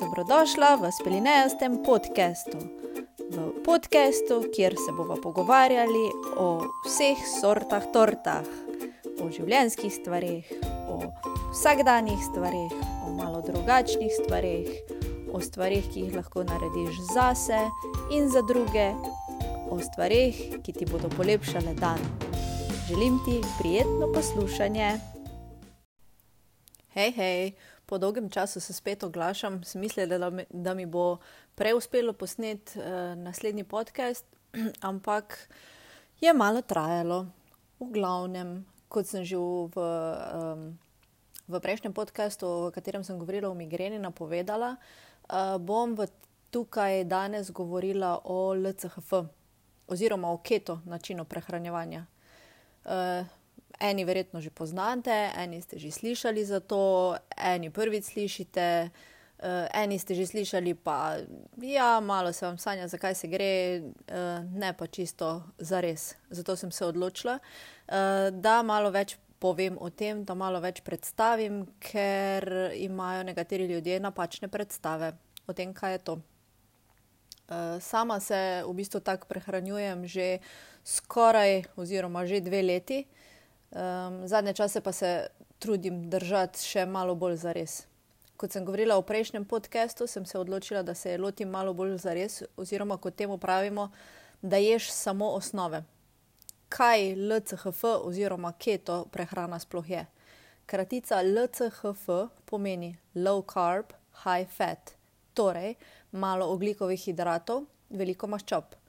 Dobrodošla v Spelinejastem podkastu. V podkastu, kjer se bomo pogovarjali o vseh sortah tortah, o življenjskih stvarih, o vsakdanjih stvarih, o malo drugačnih stvarih, o stvarih, ki jih lahko narediš zase in za druge, o stvarih, ki ti bodo polepšale dan. Želim ti prijetno poslušanje. Hej, hej, po dolgem času se spet oglašam, sem mislila, da, da mi bo prej uspelo posneti uh, naslednji podcast, ampak je malo trajalo. V glavnem, kot sem že v, um, v prejšnjem podkastu, v katerem sem govorila o migreni, napovedala, uh, bom tukaj danes govorila o LCHF oziroma o keto načinu prehranjevanja. Uh, eni verjetno že poznate, eni ste že slišali za to, eni prvič slišite, uh, eni ste že slišali, pa ja, malo se vam sanja, zakaj se gre, uh, ne pa čisto za res. Zato sem se odločila, uh, da malo več povem o tem, da malo več predstavim, ker imajo nekateri ljudje napačne predstave o tem, kaj je to. Sama se v bistvu tako prehranjujem že skoraj, oziroma že dve leti. Um, zadnje čase pa se trudim držati še malo bolj za res. Kot sem govorila v prejšnjem podkastu, sem se odločila, da se lotim malo bolj za res, oziroma kot temu pravimo, da ješ samo osnove. Kaj LCHF oziroma keto prehrana sploh je? Kratica LCHF pomeni low carb, high fat, torej malo oglikovih hidratov, veliko maščob.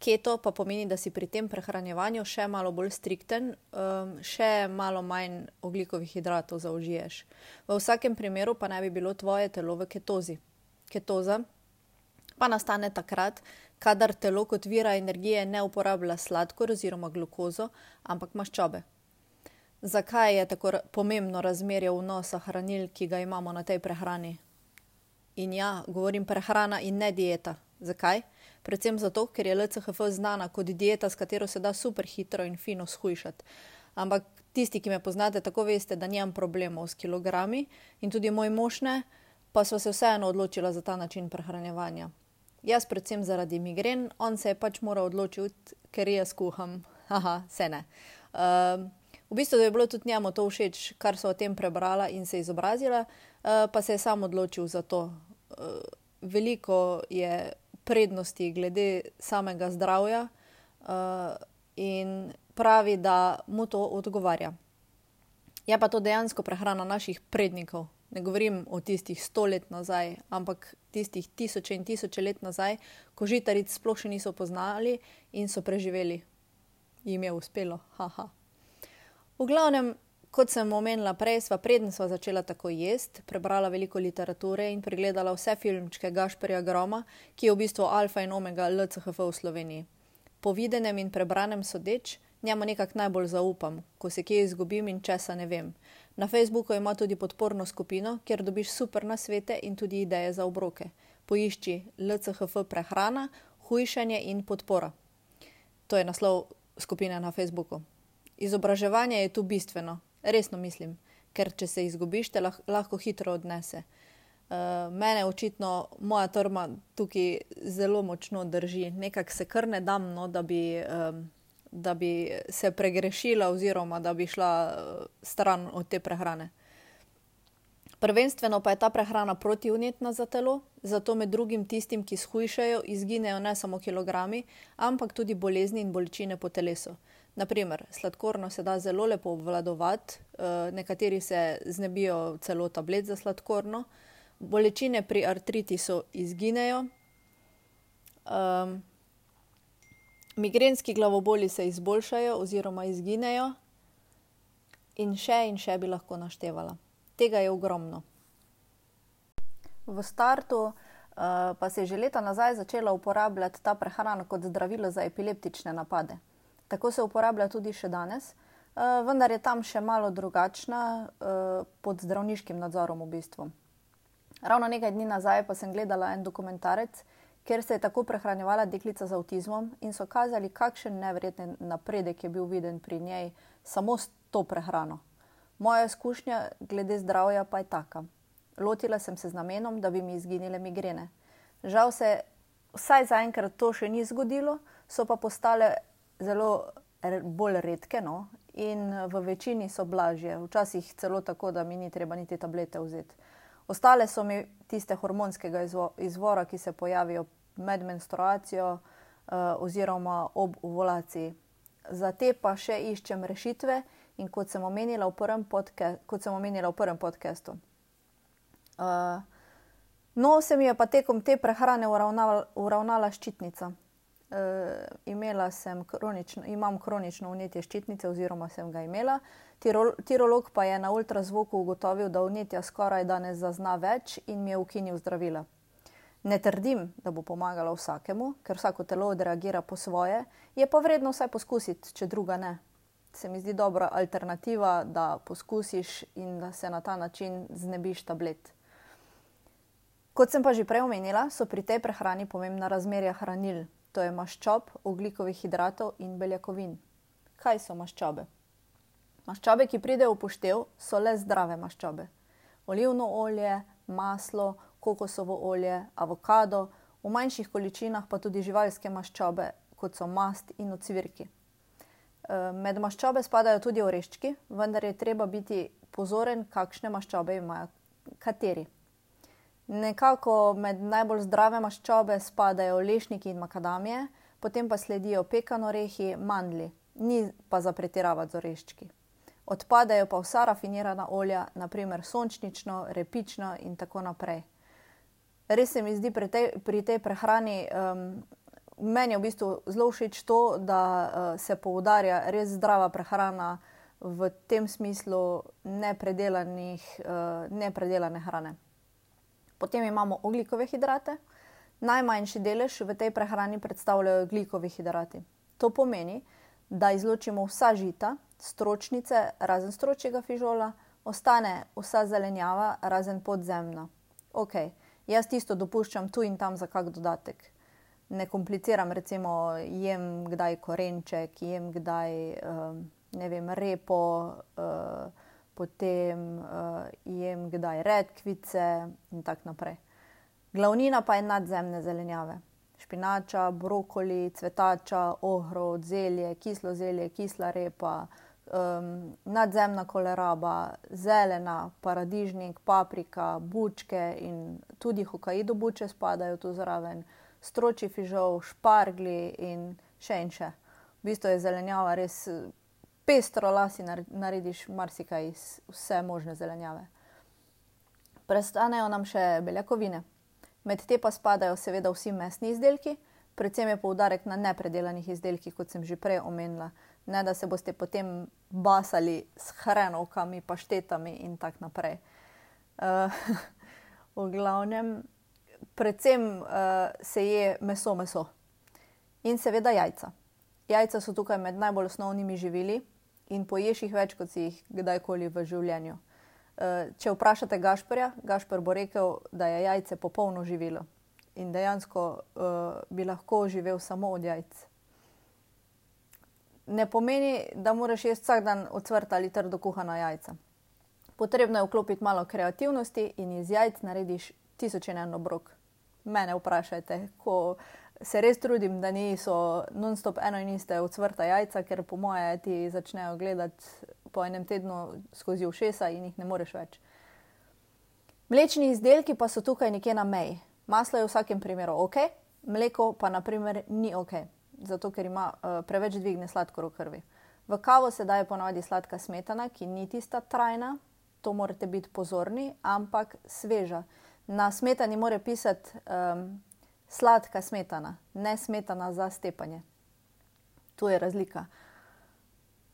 Keto pa pomeni, da si pri tem prehranjevanju še malo bolj strikten, um, še malo manj oglikovih hidratov zaužiješ. V vsakem primeru pa naj bi bilo tvoje telo v ketozi. Ketoza pa nastane takrat, kadar telo kot vira energije ne uporablja sladkor oziroma glukozo, ampak maščobe. Zakaj je tako pomembno razmerje vnosa hranil, ki ga imamo na tej prehrani? In ja, govorim prehrana in ne dieta. Zakaj? Predvsem zato, ker je LCHF znana kot dieta, s katero se da super hitro in fino shujšati. Ampak tisti, ki me poznate, tako veste, da nimam problemov s kilogrami in tudi moj mož ne, pa so se vseeno odločila za ta način prehranevanja. Jaz predvsem zaradi migren, on se je pač moral odločiti, ker jaz kuham. Haha, se ne. Uh, v bistvu je bilo tudi njemu to všeč, kar so o tem prebrala in se izobrazila, uh, pa se je sam odločil za to. Uh, veliko je prednosti glede samega zdravja uh, in pravi, da mu to odgovarja. Je pa to dejansko prehrana naših prednikov. Ne govorim o tistih sto let nazaj, ampak tistih tisoče in tisoče let nazaj, ko žitaric sploh še niso poznali in so preživeli. Jim je uspelo, haha. V glavnem, Kot sem omenila prej, sva preden sva začela tako jesti, prebrala veliko literature in pregledala vse filmčke Gašperja Groma, ki je v bistvu alfa in omega LCHF v Sloveniji. Po videnem in prebranem sodeč, njemu nekako najbolj zaupam, ko se kje izgubim in česa ne vem. Na Facebooku ima tudi podporno skupino, kjer dobiš super nasvete in tudi ideje za obroke. Poišči LCHF prehrana, hujšanje in podpora. To je naslov skupine na Facebooku. Izobraževanje je tu bistveno, Resno mislim, ker če se izgubiš, te lahko hitro odnese. Uh, mene očitno moja trma tukaj zelo močno drži, nekako se kar ne dam, no, da, bi, um, da bi se pregrešila, oziroma da bi šla uh, stran od te prehrane. Prvenstveno pa je ta prehrana protivnetna za telo, zato med drugim tistim, ki shujšajo, izginejo ne samo kilogrami, ampak tudi bolezni in bolečine po telesu. Naprimer, sladkorno se da zelo lepo obvladovati, uh, nekateri se znebijo celo tablet za sladkorno, bolečine pri artritisu izginejo, um, migrenski glavoboli se izboljšajo oziroma izginejo, in še in še bi lahko naštevala. Tega je ogromno. V startu uh, pa se je že leta nazaj začela uporabljati ta prehrana kot zdravilo za epileptične napade. Tako se uporablja tudi še danes, uh, vendar je tam še malo drugačna, uh, pod zdravniškim nadzorom v bistvu. Ravno nekaj dni nazaj pa sem gledala en dokumentarec, kjer se je tako prehranjevala deklica z avtizmom in so kazali, kakšen nevreten napredek je bil viden pri njej samo s to prehrano. Moja izkušnja glede zdravja pa je taka. Lotila sem se z namenom, da bi mi izginile migrene. Žal se vsaj zaenkrat to še ni zgodilo, so pa postale zelo bolj redke no? in v večini so blažje, včasih celo tako, da mi ni treba niti tablete vzeti. Ostale so mi tiste hormonskega izvora, ki se pojavijo med menstruacijo uh, oziroma ob ovulaciji. Za te pa še iščem rešitve, in kot sem omenila v prvem, podca omenila v prvem podkastu. Uh, no, se mi je pa tekom te prehrane uravnala, uravnala ščitnica. Uh, imela sem kronično, imam kronično vnetje ščitnice, oziroma sem ga imela. Tirol, tirolog pa je na ultrazvoku ugotovil, da vnetja skoraj da ne zazna več in mi je ukinil zdravila. Ne trdim, da bo pomagalo vsakemu, ker vsako telo odreagira po svoje, je pa vredno vsaj poskusiti, če druga ne. Se mi zdi dobra alternativa, da poskusiš in da se na ta način znebiš tablet. Kot sem pa že prej omenila, so pri tej prehrani pomembna razmerja hranil, to je maščob, oglikovih hidratov in beljakovin. Kaj so maščobe? Maščobe, ki pridejo v poštev, so le zdrave maščobe. Olivno olje, maslo, kokosovo olje, avokado, v manjših količinah pa tudi živalske maščobe, kot so mast in ocvirki. E, med maščobe spadajo tudi oreščki, vendar je treba biti pozoren, kakšne maščobe imajo kateri. Nekako med najbolj zdrave maščobe spadajo lešniki in makadamije, potem pa sledijo pekan orehi, mandli, ni pa za pretiravati z oreščki. Odpadajo pa vsa rafinirana olja, naprimer sončnično, repično in tako naprej res se mi zdi pri tej, pri tej prehrani, um, meni je v bistvu zelo všeč to, da uh, se poudarja res zdrava prehrana v tem smislu nepredelane uh, hrane. Potem imamo oglikove hidrate. Najmanjši delež v tej prehrani predstavljajo oglikovi hidrati. To pomeni, da izločimo vsa žita, stročnice, razen stročjega fižola, ostane vsa zelenjava, razen podzemna. Okay. Jaz tisto dopuščam tu in tam za kak dodatek. Ne kompliciram, recimo, jem kdaj korenček, jem kdaj ne vem, repo, uh, potem uh, jem kdaj redkvice in tako naprej. Glavnina pa je nadzemne zelenjave. Špinača, brokoli, cvetača, ohrod, zelje, kislo zelje, kisla repa, um, nadzemna koleraba, zelena, paradižnik, paprika, bučke in tudi hokaido buče spadajo tu zraven, stroči fižol, špargli in še in še. V bistvu je zelenjava res pestro, lasi narediš marsikaj iz vse možne zelenjave. Prestanejo nam še beljakovine. Med te pa spadajo seveda vsi mesni izdelki, predvsem je poudarek na nepredelanih izdelkih, kot sem že prej omenila ne da se boste potem basali s hrenovkami, paštetami in tako naprej. Uh, v glavnem, predvsem uh, se je meso, meso in seveda jajca. Jajca so tukaj med najbolj osnovnimi živili in poješ jih več, kot si jih kdajkoli v življenju. Uh, če vprašate Gašporja, Gašpor bo rekel, da je jajce popolno živilo in dejansko uh, bi lahko živel samo od jajc ne pomeni, da moraš jesti vsak dan ocvrta ali trdo kuhana jajca. Potrebno je vklopiti malo kreativnosti in iz jajc narediš tisoč in en obrok. Mene vprašajte, ko se res trudim, da niso non-stop eno in iste ocvrta jajca, ker po moje ti začnejo gledati po enem tednu skozi ušesa in jih ne moreš več. Mlečni izdelki pa so tukaj nekje na meji. Maslo je v vsakem primeru ok, mleko pa naprimer ni ok zato ker ima uh, preveč dvigne sladkor v krvi. V kavo se daje ponovadi sladka smetana, ki ni tista trajna, to morate biti pozorni, ampak sveža. Na smetani mora pisati um, sladka smetana, ne smetana za stepanje. Tu je razlika.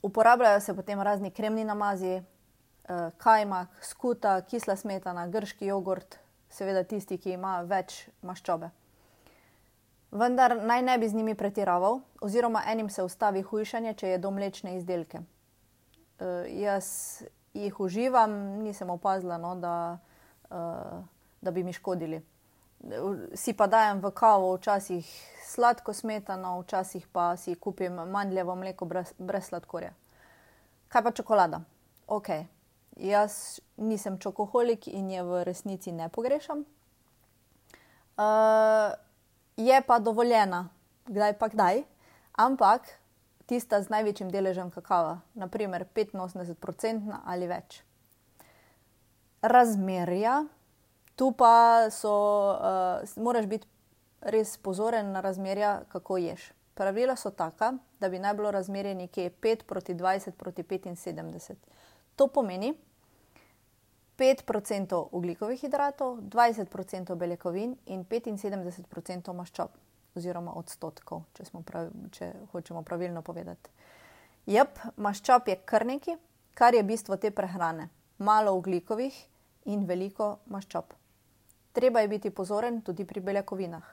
Uporabljajo se potem razni kremni namazi, uh, kajmak, skuta, kisla smetana, grški jogurt, seveda tisti, ki ima več maščobe vendar naj ne bi z njimi pretiraval, oziroma enim se ustavi hujšanje, če je domlečne izdelke. Uh, jaz jih uživam, nisem opazila, no, da, uh, da bi mi škodili. Si pa dajem v kavo včasih sladko smetano, včasih pa si kupim mandljevo mleko brez, brez sladkorja. Kaj pa čokolada? Ok, jaz nisem čokoholik in je v resnici ne pogrešam. Uh, je pa dovoljena, kdaj pa kdaj, ampak tista z največjim deležem kakava, naprimer 85% ali več. Razmerja, tu pa so, uh, moraš biti res pozoren na razmerja, kako ješ. Pravila so taka, da bi naj bilo razmerje nekje 5 proti 20 proti 75. To pomeni 5% ugljikovih hidratov, 20% beljakovin in 75% maščob oziroma odstotkov, če, pravi, če hočemo pravilno povedati. Jep, maščob je kar nekaj, kar je bistvo te prehrane. Malo ugljikovih in veliko maščob. Treba je biti pozoren tudi pri beljakovinah.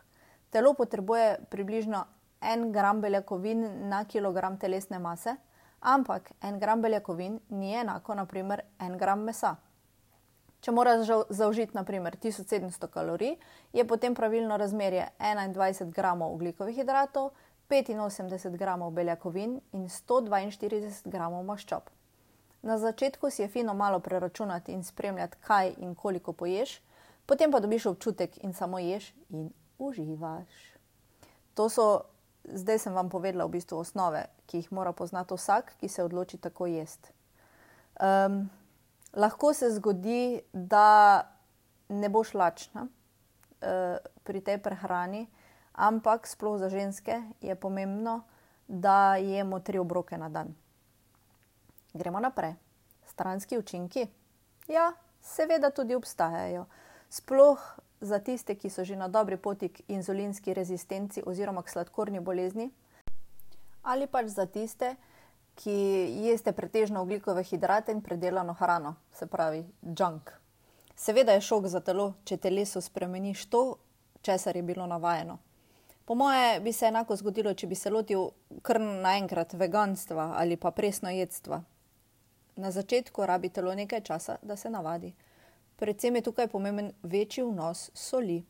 Telo potrebuje približno 1 gram beljakovin na kilogram telesne mase, ampak 1 gram beljakovin ni enako, naprimer, 1 gram mesa. Če moraš zaužiti naprimer 1700 kalorij, je potem pravilno razmerje 21 gramov ugljikovih hidratov, 85 gramov beljakovin in 142 gramov maščob. Na začetku si je fino malo preračunati in spremljati, kaj in koliko poješ, potem pa dobiš občutek in samo ješ in uživaš. To so, zdaj sem vam povedala, v bistvu osnove, ki jih mora poznati vsak, ki se odloči tako jesti. Um, lahko se zgodi, da ne boš lačna uh, pri tej prehrani, ampak sploh za ženske je pomembno, da jemo tri obroke na dan. Gremo naprej. Stranski učinki? Ja, seveda tudi obstajajo. Sploh za tiste, ki so že na dobri poti k inzulinski rezistenci oziroma k sladkorni bolezni, ali pač za tiste, ki jeste pretežno oglikove hidrate in predelano hrano, se pravi junk. Seveda je šok za telo, če telesu spremeniš to, česar je bilo navajeno. Po moje bi se enako zgodilo, če bi se lotil kar naenkrat veganstva ali pa presno jedstva. Na začetku rabi telo nekaj časa, da se navadi. Predvsem je tukaj pomemben večji vnos soli.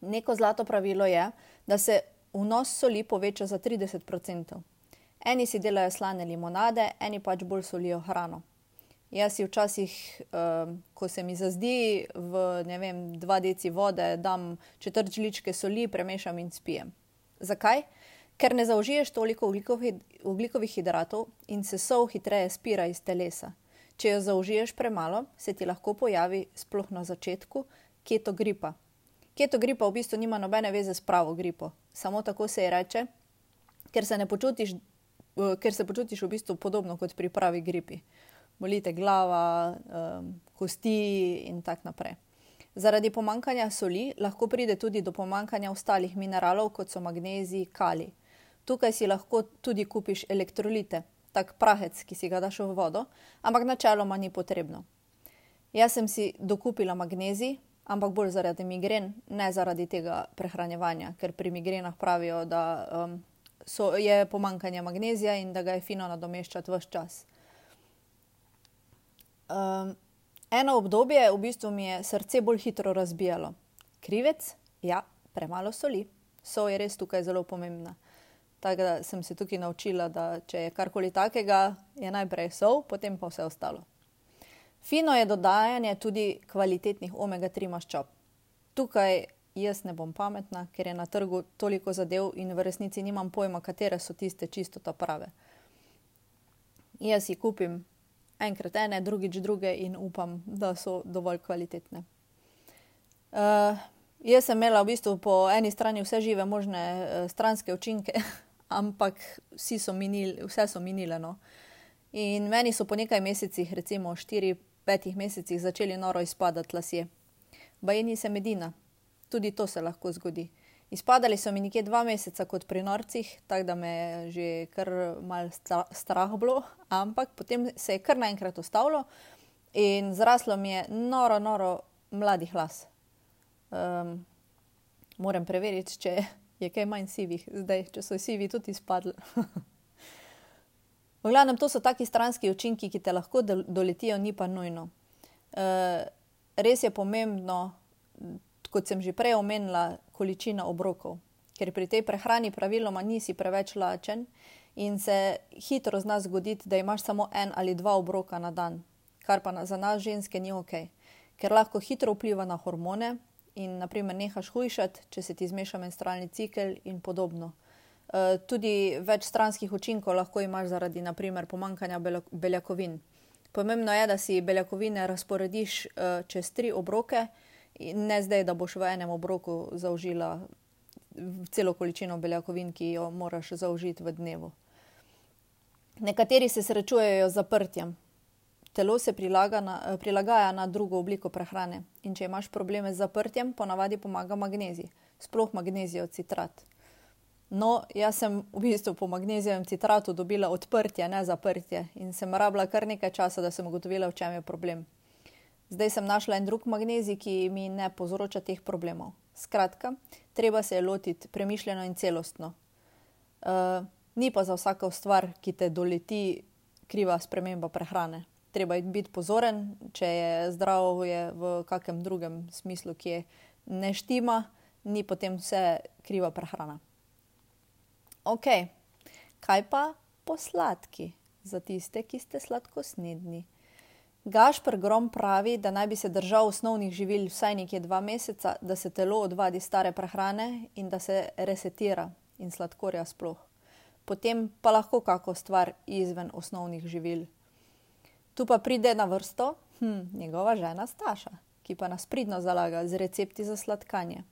Neko zlato pravilo je, da se vnos soli poveča za 30 odstotkov. Eni si delajo slane limonade, eni pač bolj solijo hrano. Jaz si včasih, uh, ko se mi zazdi, v ne vem, dva deci vode, dam četrt žličke soli, premešam in spijem. Zakaj? Ker ne zaužiješ toliko ugljikovih hidratov in se sol hitreje spira iz telesa. Če jo zaužiješ premalo, se ti lahko pojavi, sploh na začetku, keto gripa. Keto gripa v bistvu nima nobene veze s pravo gripo, samo tako se je reče, ker se počutiš ker se počutiš v bistvu podobno kot pri pravi gripi. Bolite glava, kosti in tako naprej. Zaradi pomankanja soli lahko pride tudi do pomankanja ostalih mineralov, kot so magnezij, kali. Tukaj si lahko tudi kupiš elektrolite, tak prahec, ki si ga daš v vodo, ampak načeloma ni potrebno. Jaz sem si dokupila magnezij, ampak bolj zaradi migren, ne zaradi tega prehranjevanja, ker pri migrenah pravijo, da um, so, je pomankanje magnezija in da ga je fino nadomeščati vse čas. Um, eno obdobje v bistvu mi je srce bolj hitro razbijalo. Krivec? Ja, premalo soli. Sol je res tukaj zelo pomembna. Tako da sem se tukaj naučila, da če je karkoli takega, je najprej sol, potem pa vse ostalo. Fino je dodajanje tudi kvalitetnih omega-3 maščob. Tukaj jaz ne bom pametna, ker je na trgu toliko zadev in v resnici nimam pojma, katere so tiste čisto ta prave. Jaz si kupim enkrat ene, drugič druge in upam, da so dovolj kvalitetne. Uh, jaz sem imela v bistvu po eni strani vse žive možne uh, stranske učinke, ampak so minili, vse so minile. No. In meni so po nekaj mesecih, recimo 4-5 mesecih, začeli noro izpadati lasje. Baje nisem edina, tudi to se lahko zgodi. Izpadali so mi nekje dva meseca kot pri norcih, tako da me je že kar mal strah bilo, ampak potem se je kar naenkrat ustavilo in zraslo mi je noro, noro mladih las. Um, moram preveriti, če je kaj manj sivih, zdaj, če so sivi tudi izpadli. v glavnem, to so taki stranski učinki, ki te lahko doletijo, ni pa nujno. Uh, res je pomembno kot sem že prej omenila, količina obrokov. Ker pri tej prehrani praviloma nisi preveč lačen in se hitro zna zgoditi, da imaš samo en ali dva obroka na dan. kar pa na, za nas ženske ni ok, ker lahko hitro vpliva na hormone in naprimer nehaš hujšati, če se ti zmeša menstrualni cikel in podobno. Uh, tudi več stranskih učinkov lahko imaš zaradi naprimer pomankanja beljakovin. Pomembno je, da si beljakovine razporediš uh, čez tri obroke in ne zdaj, da boš v enem obroku zaužila celo količino beljakovin, ki jo moraš zaužiti v dnevu. Nekateri se srečujejo z zaprtjem. Telo se na, prilagaja na drugo obliko prehrane in če imaš probleme z zaprtjem, ponavadi pomaga magnezij, sploh magnezijev citrat. No, jaz sem v bistvu po magnezijevem citratu dobila odprtje, ne zaprtje, in sem rabila kar nekaj časa, da sem ugotovila, v čem je problem. Zdaj sem našla en drug magnezij, ki mi ne povzroča teh problemov. Skratka, treba se je lotiti premišljeno in celostno. Uh, ni pa za vsako stvar, ki te doleti, kriva sprememba prehrane. Treba je biti pozoren, če je zdravo je v kakem drugem smislu, ki je ne štima, ni potem vse kriva prehrana. Ok, kaj pa posladki za tiste, ki ste sladkosnedni? Gašpr Grom pravi, da naj bi se držal osnovnih živil vsaj nekje dva meseca, da se telo odvadi stare prehrane in da se resetira in sladkorja sploh. Potem pa lahko kako stvar izven osnovnih živil. Tu pa pride na vrsto hm, njegova žena Staša, ki pa nas pridno zalaga z recepti za sladkanje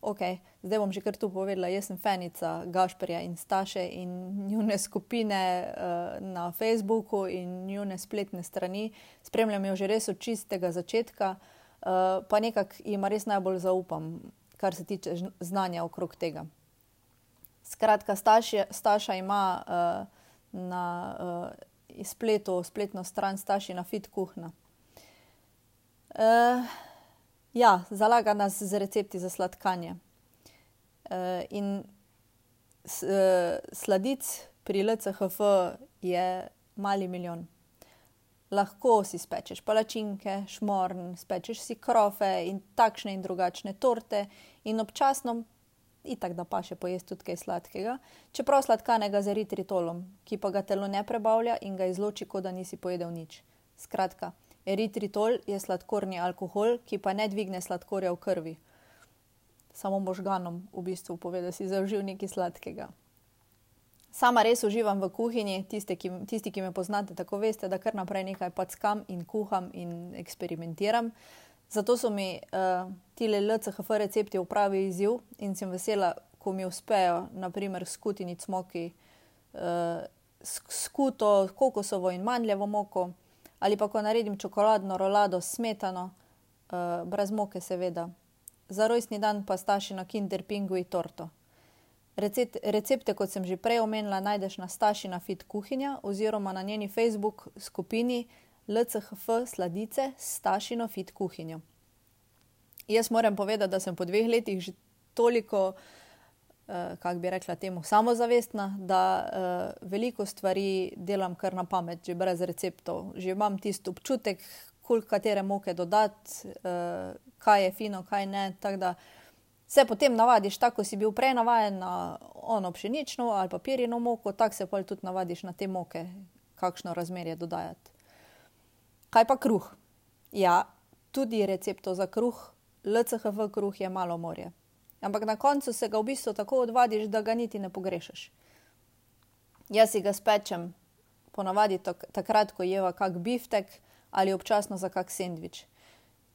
ok, zdaj bom že kar tu povedala, jaz sem fenica Gašperja in Staše in njune skupine uh, na Facebooku in njune spletne strani. Spremljam jo že res od čistega začetka, uh, pa nekako jim res najbolj zaupam, kar se tiče znanja okrog tega. Skratka, Staša, Staša ima uh, na uh, spletu spletno stran Stašina Fit Kuhna. Uh, Ja, zalaga nas z recepti za sladkanje. Uh, in s, uh, sladic pri LCHF je mali milijon. Lahko si spečeš palačinke, šmorn, spečeš si krofe in takšne in drugačne torte, in občasno, itak da pa še pojesti tudi kaj sladkega, čeprav sladkanega z eritritolom, ki pa ga telo ne prebavlja in ga izloči, kot da nisi pojedel nič. Skratka, Eritritol je sladkorni alkohol, ki pa ne dvigne sladkorja v krvi. Samo možganom v bistvu pove, da si zaužil nekaj sladkega. Sama res uživam v kuhinji, tisti ki, tisti, ki me poznate, tako veste, da kar naprej nekaj packam in kuham in eksperimentiram. Zato so mi uh, ti LCHF recepti v pravi izziv in sem vesela, ko mi uspejo, naprimer, skutini cmoki, uh, skuto, kokosovo in mandljevo moko ali pa ko naredim čokoladno rolado s smetano, uh, brez moke, seveda. Za rojstni dan pa staši na Kinder Pingui torto. Recept, recepte, kot sem že prej omenila, najdeš na Stašina Fit Kuhinja oziroma na njeni Facebook skupini LCHF Sladice Stašino Fit Kuhinjo. Jaz moram povedati, da sem po dveh letih že toliko uh, kako bi rekla, temu samozavestna, da uh, veliko stvari delam kar na pamet, že brez receptov. Že imam tisti občutek, koliko katere moke dodati, uh, kaj je fino, kaj ne. Se potem navadiš, tako si bil prej navaden na ono pšenično ali papirjeno moko, tako se pa tudi navadiš na te moke, kakšno razmerje dodajati. Kaj pa kruh? Ja, tudi receptov za kruh, LCHV kruh je malo morje. Ampak na koncu se ga v bistvu tako odvadiš, da ga niti ne pogrešaš. Jaz si ga spečem, ponavadi takrat, ko jeva kak biftek ali občasno za kak sendvič.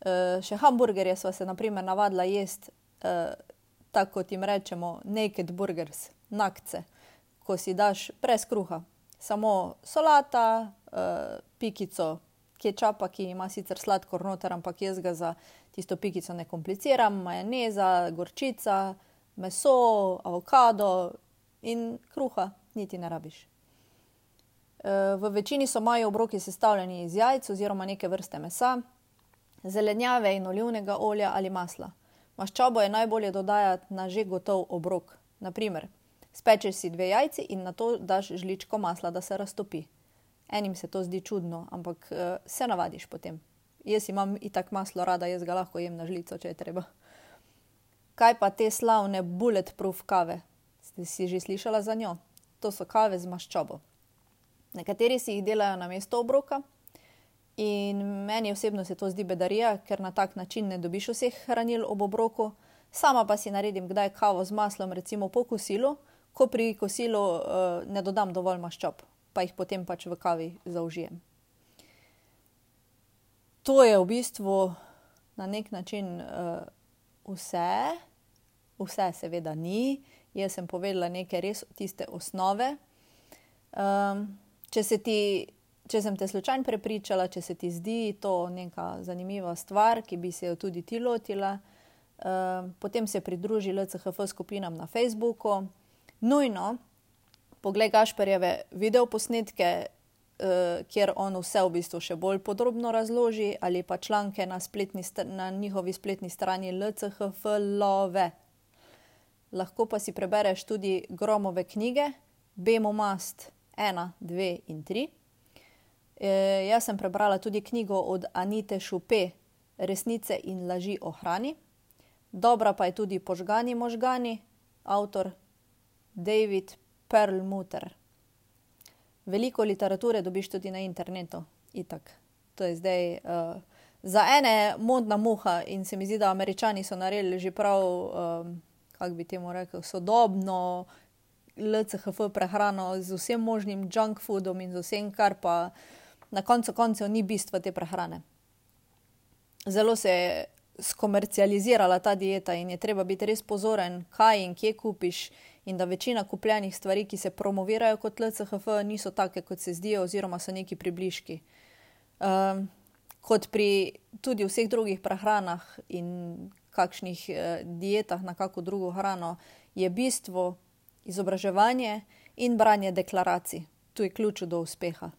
Uh, še hamburgerje smo se naprimer navadila jesti, uh, tako kot jim rečemo, naked burgers, nakce, ko si daš brez kruha, samo solata, uh, pikico kečapa, ki ima sicer sladkor noter, ampak jaz ga za tisto pikico ne kompliciram, majoneza, gorčica, meso, avokado in kruha, niti ne rabiš. E, v večini so moji obroki sestavljeni iz jajc oziroma neke vrste mesa, zelenjave in olivnega olja ali masla. Maščobo je najbolje dodajati na že gotov obrok. Naprimer, spečeš si dve jajci in na to daš žličko masla, da se raztopi. Enim se to zdi čudno, ampak uh, se navadiš potem. Jaz imam itak maslo rada, jaz ga lahko jem na žlico, če je treba. Kaj pa te slavne bulletproof kave? Ste si že slišala za njo? To so kave z maščobo. Nekateri si jih delajo na mesto obroka In meni osebno se to zdi bedarija, ker na tak način ne dobiš vseh hranil ob obroku. Sama pa si naredim kdaj kavo z maslom, recimo po kosilu, ko pri kosilu uh, ne dodam dovolj maščob, pa jih potem pač v kavi zaužijem. To je v bistvu na nek način uh, vse, vse seveda ni. Jaz sem povedala nekaj res tiste osnove. Um, če, ti, če sem te slučajno prepričala, če se ti zdi to neka zanimiva stvar, ki bi se jo tudi ti lotila, um, potem se pridruži LCHF skupinam na Facebooku. Nujno, poglej Gašperjeve videoposnetke, uh, kjer on vse v bistvu še bolj podrobno razloži, ali pa članke na, na njihovi spletni strani LCHF-love. Lahko pa si prebereš tudi gromove knjige, Bemo Mast 1, 2 in 3. E, jaz sem prebrala tudi knjigo od Anite Šupe, Resnice in laži o hrani. Dobra pa je tudi Požgani možgani, avtor David Perlmutter. Veliko literature dobiš tudi na internetu, itak. To je zdaj uh, za ene modna muha in se mi zdi, da američani so naredili že prav, um, kako bi temu rekel, sodobno LCHF prehrano z vsem možnim junk foodom in z vsem, kar pa na koncu koncev ni bistvo te prehrane. Zelo se je skomercializirala ta dieta in je treba biti res pozoren, kaj in kje kupiš in da večina kupljenih stvari, ki se promovirajo kot LCHF, niso take, kot se zdijo, oziroma so neki približki. Um, kot pri tudi vseh drugih prehranah in kakšnih uh, dietah na kako drugo hrano, je bistvo izobraževanje in branje deklaracij. Tu je ključ do uspeha.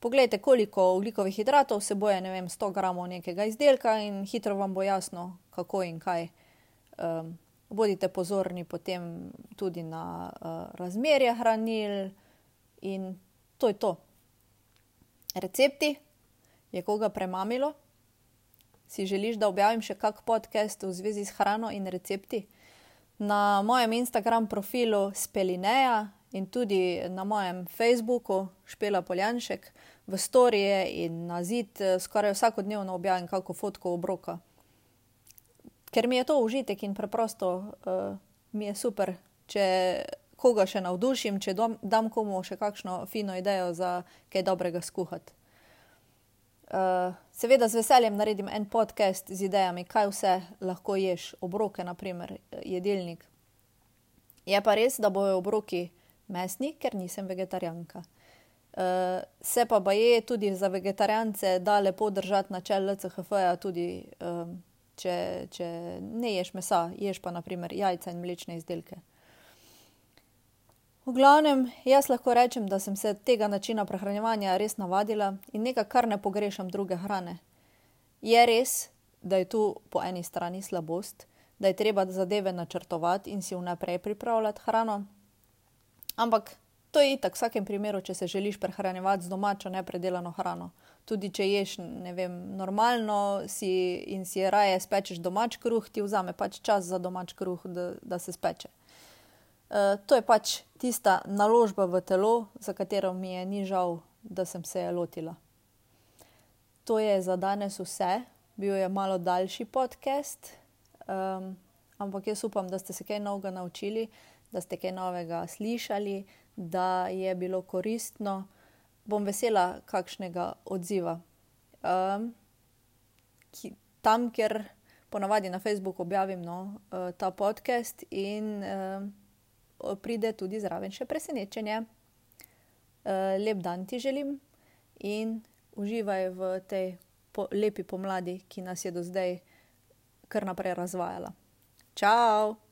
Poglejte, koliko ugljikovih hidratov vseboje, ne vem, 100 gramov nekega izdelka in hitro vam bo jasno, kako in kaj. Um, bodite pozorni potem tudi na uh, razmerje hranil in to je to. Recepti, je koga premamilo? Si želiš, da objavim še kak podcast v zvezi s hrano in recepti? Na mojem Instagram profilu Spelineja in tudi na mojem Facebooku Špela Poljanšek v storije in na zid eh, skoraj vsakodnevno objavim kako fotko obroka ker mi je to užitek in preprosto uh, mi je super, če koga še navdušim, če dom, dam komu še kakšno fino idejo za kaj dobrega skuhati. Uh, seveda z veseljem naredim en podcast z idejami, kaj vse lahko ješ, obroke, naprimer, jedilnik. Je pa res, da bojo obroki mesni, ker nisem vegetarijanka. Uh, se pa je tudi za vegetarijance, da lepo držati načel LCHF-ja, tudi um, če, če ne ješ mesa, ješ pa naprimer jajca in mlečne izdelke. V glavnem, jaz lahko rečem, da sem se tega načina prehranevanja res navadila in nekaj, kar ne pogrešam druge hrane. Je res, da je tu po eni strani slabost, da je treba zadeve načrtovati in si vnaprej pripravljati hrano, ampak to je itak v vsakem primeru, če se želiš prehranevati z domačo nepredelano hrano tudi če ješ vem, normalno si in si raje spečeš domač kruh, ti vzame pač čas za domač kruh, da, da se speče. Uh, to je pač tista naložba v telo, za katero mi je ni žal, da sem se je lotila. To je za danes vse, bil je malo daljši podcast, um, ampak jaz upam, da ste se kaj novega naučili, da ste kaj novega slišali, da je bilo koristno bom vesela kakšnega odziva. Um, ki, tam, kjer ponavadi na Facebooku objavim no, uh, ta podcast, in uh, pride tudi zraven še presenečenje. Uh, lep dan ti želim in uživaj v tej po, lepi pomladi, ki nas je do zdaj kar naprej razvajala. Ciao!